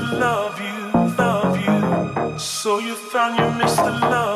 Love You, Love You. So you found your Mr. Love.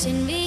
Watching me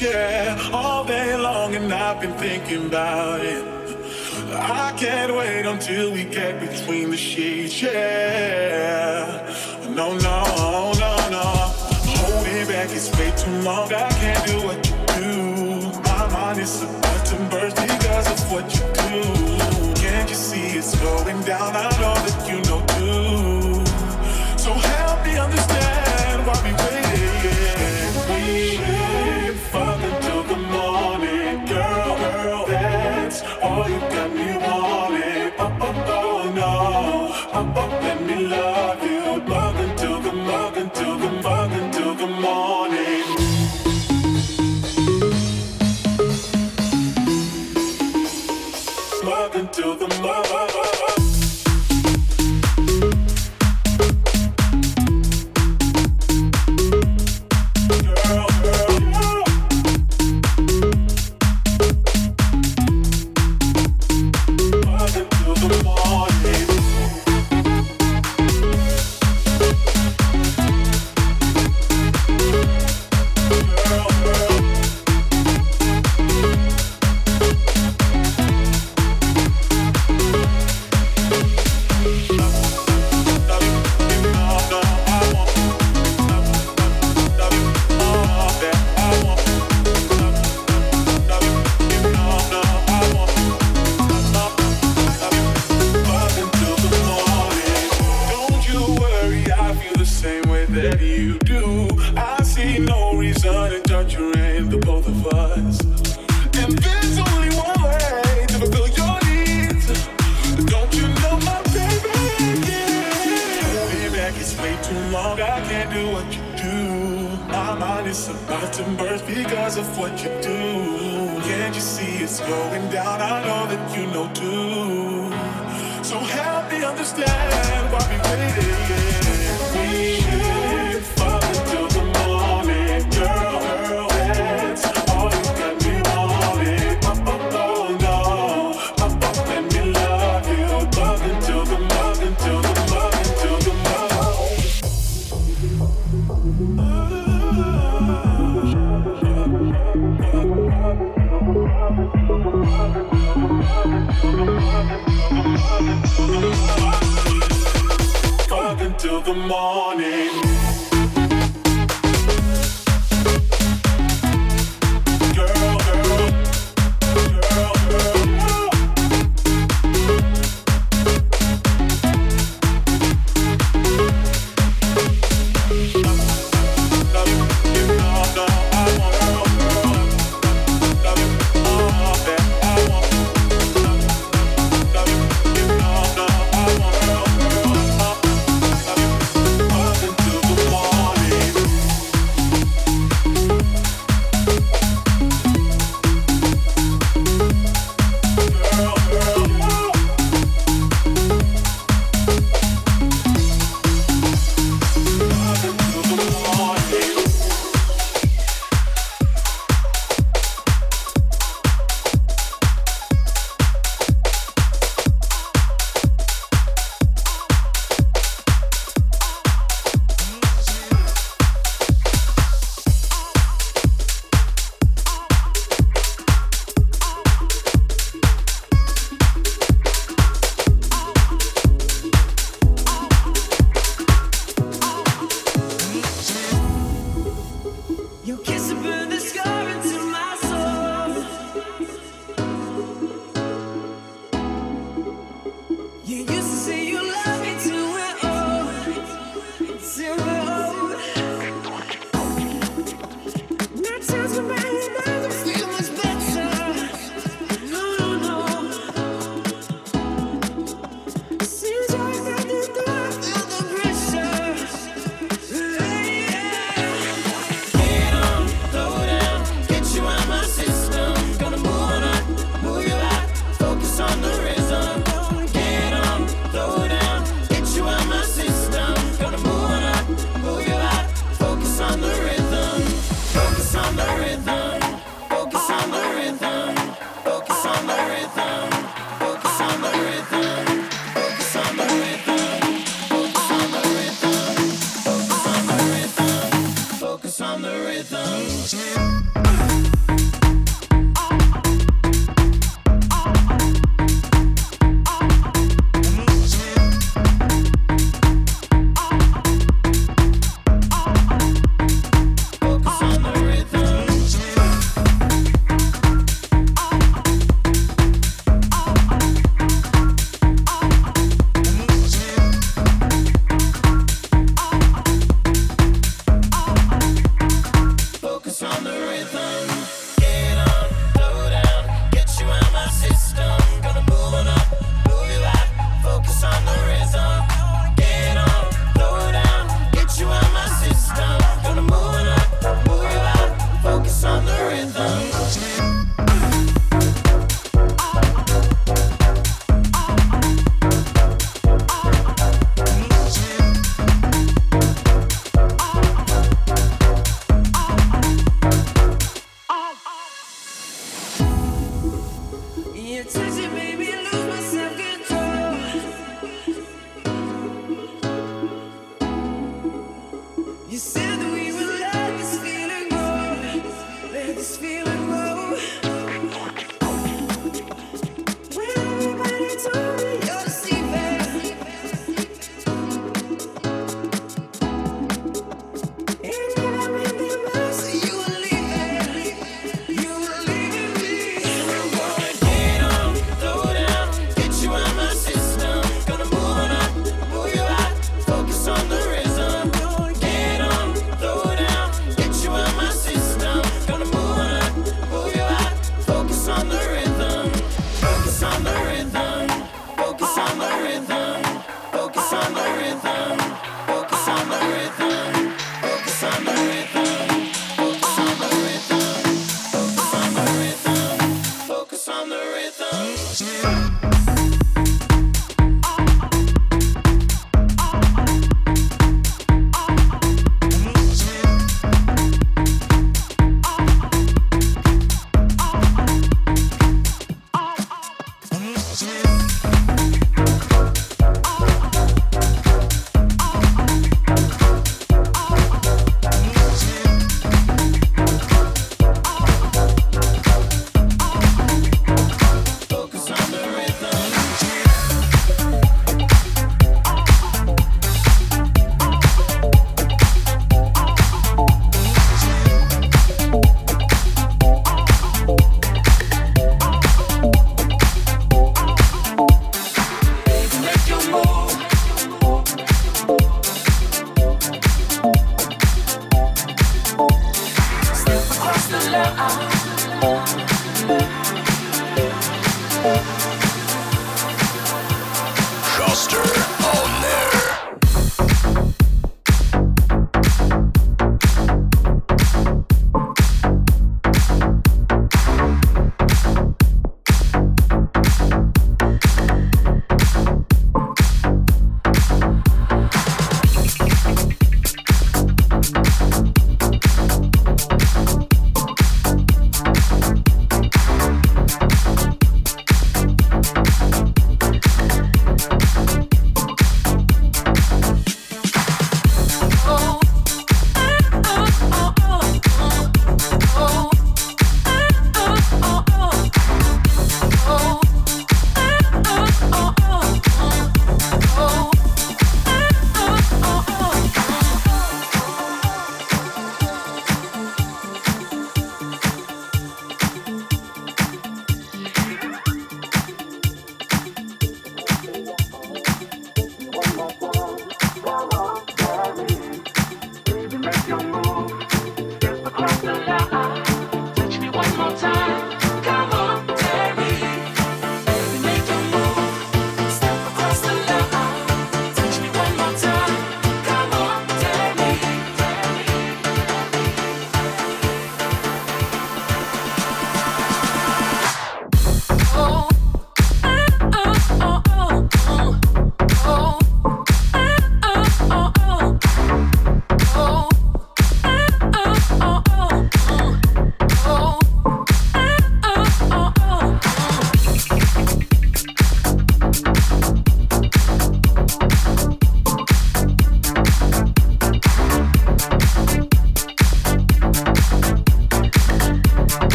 yeah, all day long, and I've been thinking about.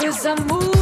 Desamor.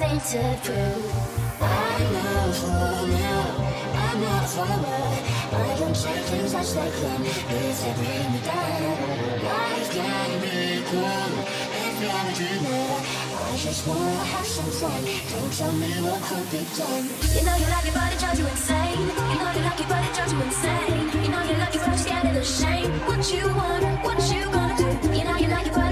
nothing to prove. I'm not now. I'm not forward. I don't take things as they come. If they bring me down, life can be cool. If you're a dreamer, I just wanna have some fun. Don't tell me what could be done. You know you like your body, drives you insane. You know you like your body, drives you insane. You know you like your body, scared of the shame. What you want, what you gonna do? You know you like your body.